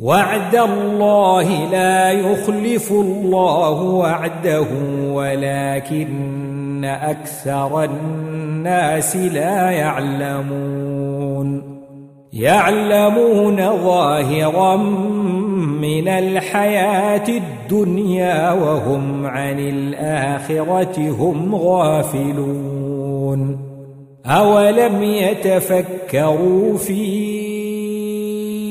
وعد الله لا يخلف الله وعده ولكن أكثر الناس لا يعلمون. يعلمون ظاهرا من الحياة الدنيا وهم عن الآخرة هم غافلون. أولم يتفكروا في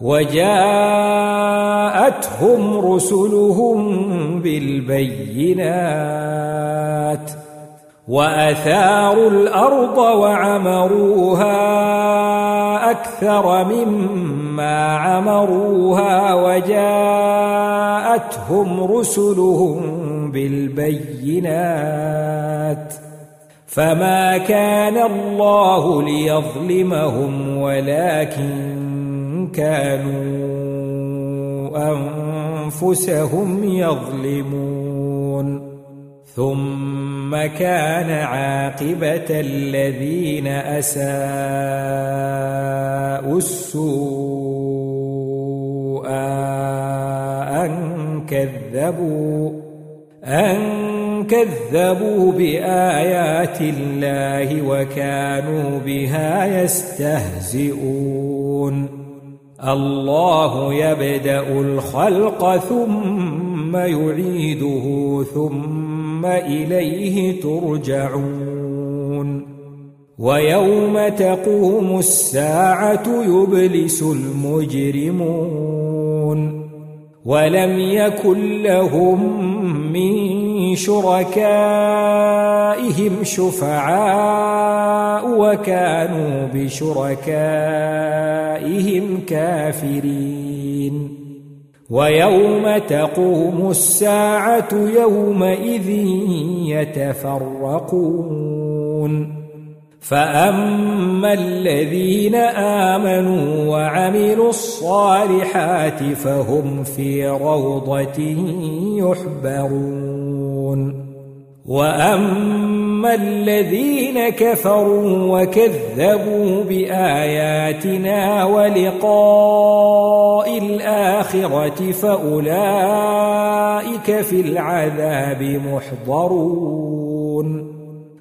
وجاءتهم رسلهم بالبينات وأثاروا الأرض وعمروها أكثر مما عمروها وجاءتهم رسلهم بالبينات فما كان الله ليظلمهم ولكن كانوا أنفسهم يظلمون. ثم كان عاقبة الذين أساءوا السوء أن كذبوا أن كذبوا بآيات الله وكانوا بها يستهزئون. الله يبدأ الخلق ثم يعيده ثم إليه ترجعون. ويوم تقوم الساعة يبلس المجرمون. ولم يكن لهم من شركائهم شفعاء وكانوا بشركائهم كافرين. ويوم تقوم الساعة يومئذ يتفرقون. فأما الذين آمنوا وعملوا الصالحات فهم في روضة يحبرون وأما الذين كفروا وكذبوا بآياتنا ولقاء الآخرة فأولئك في العذاب محضرون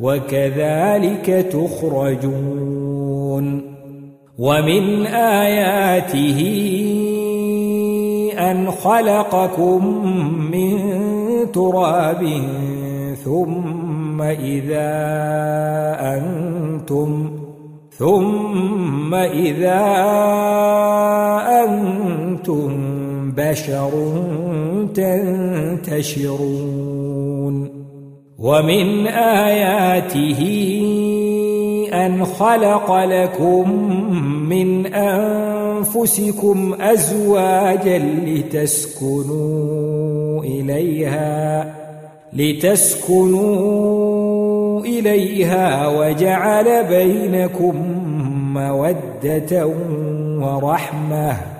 وكذلك تخرجون. ومن آياته أن خلقكم من تراب ثم إذا أنتم ثم إذا أنتم بشر تنتشرون. ومن آياته أن خلق لكم من أنفسكم أزواجا لتسكنوا إليها لتسكنوا إليها وجعل بينكم مودة ورحمة.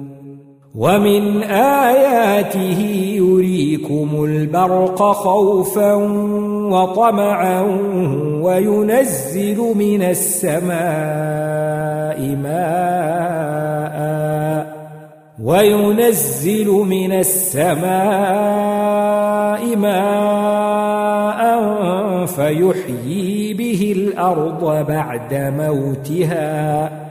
ومن آياته يريكم البرق خوفا وطمعا وينزل من السماء ماء وينزل من السماء ماء فيحيي به الأرض بعد موتها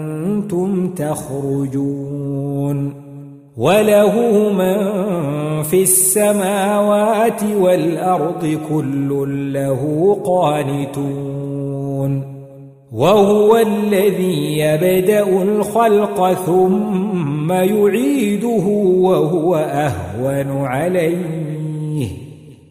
تخرجون وله من في السماوات والأرض كل له قانتون وهو الذي يبدأ الخلق ثم يعيده وهو أهون عليه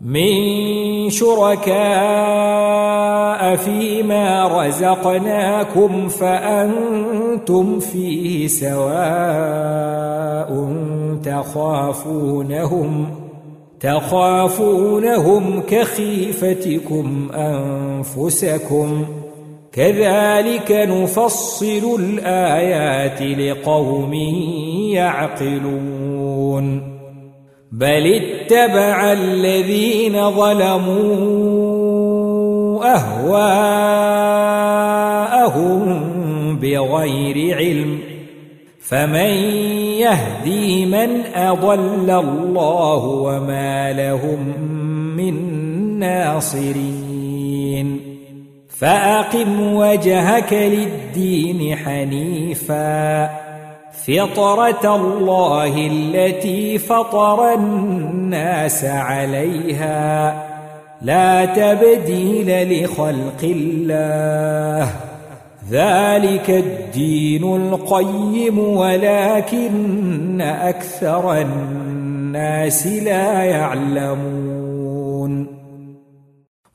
من شركاء فيما رزقناكم فأنتم فيه سواء تخافونهم تخافونهم كخيفتكم أنفسكم كذلك نفصل الآيات لقوم يعقلون بل اتبع الذين ظلموا أهواءهم بغير علم فمن يهدي من أضل الله وما لهم من ناصرين فأقم وجهك للدين حنيفاً فطرة الله التي فطر الناس عليها. لا تبديل لخلق الله. ذلك الدين القيم ولكن أكثر الناس لا يعلمون.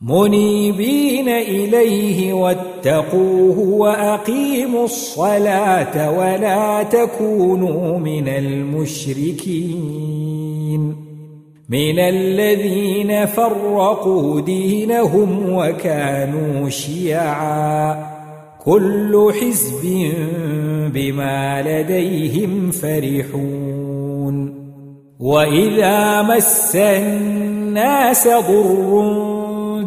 منيبين إليه واتقوه وأقيموا الصلاة ولا تكونوا من المشركين من الذين فرقوا دينهم وكانوا شيعا كل حزب بما لديهم فرحون وإذا مس الناس ضر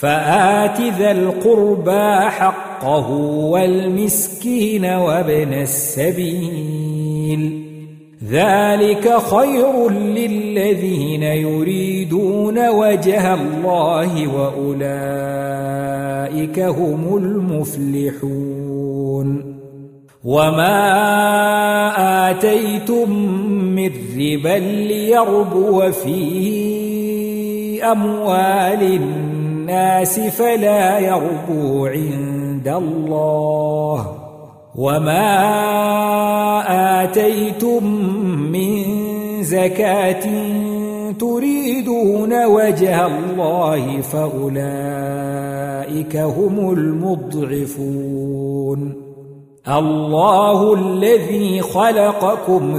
فآت ذا القربى حقه والمسكين وابن السبيل. ذلك خير للذين يريدون وجه الله وأولئك هم المفلحون. وما آتيتم من ربا ليربو في أموال الناس فلا يربو عند الله وما آتيتم من زكاة تريدون وجه الله فأولئك هم المضعفون. الله الذي خلقكم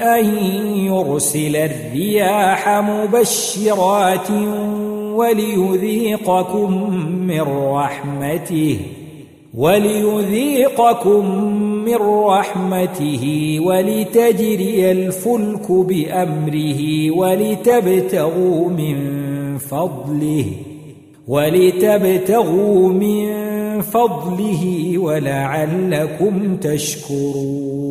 أن يرسل الرياح مبشرات وليذيقكم من رحمته وليذيقكم من رحمته ولتجري الفلك بأمره ولتبتغوا من فضله ولتبتغوا من فضله ولعلكم تشكرون.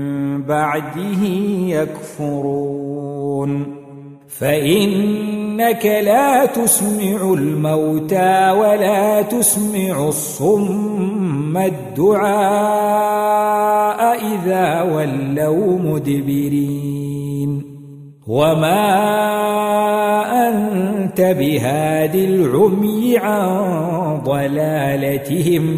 بعده يكفرون. فإنك لا تسمع الموتى ولا تسمع الصم الدعاء إذا ولوا مدبرين. وما أنت بهاد العمي عن ضلالتهم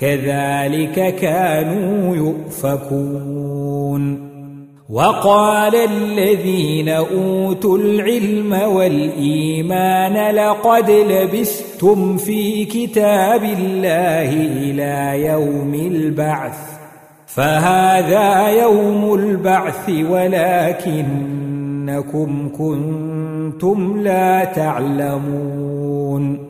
كذلك كانوا يؤفكون. وقال الذين أوتوا العلم والإيمان لقد لبثتم في كتاب الله إلى يوم البعث. فهذا يوم البعث ولكنكم كنتم لا تعلمون.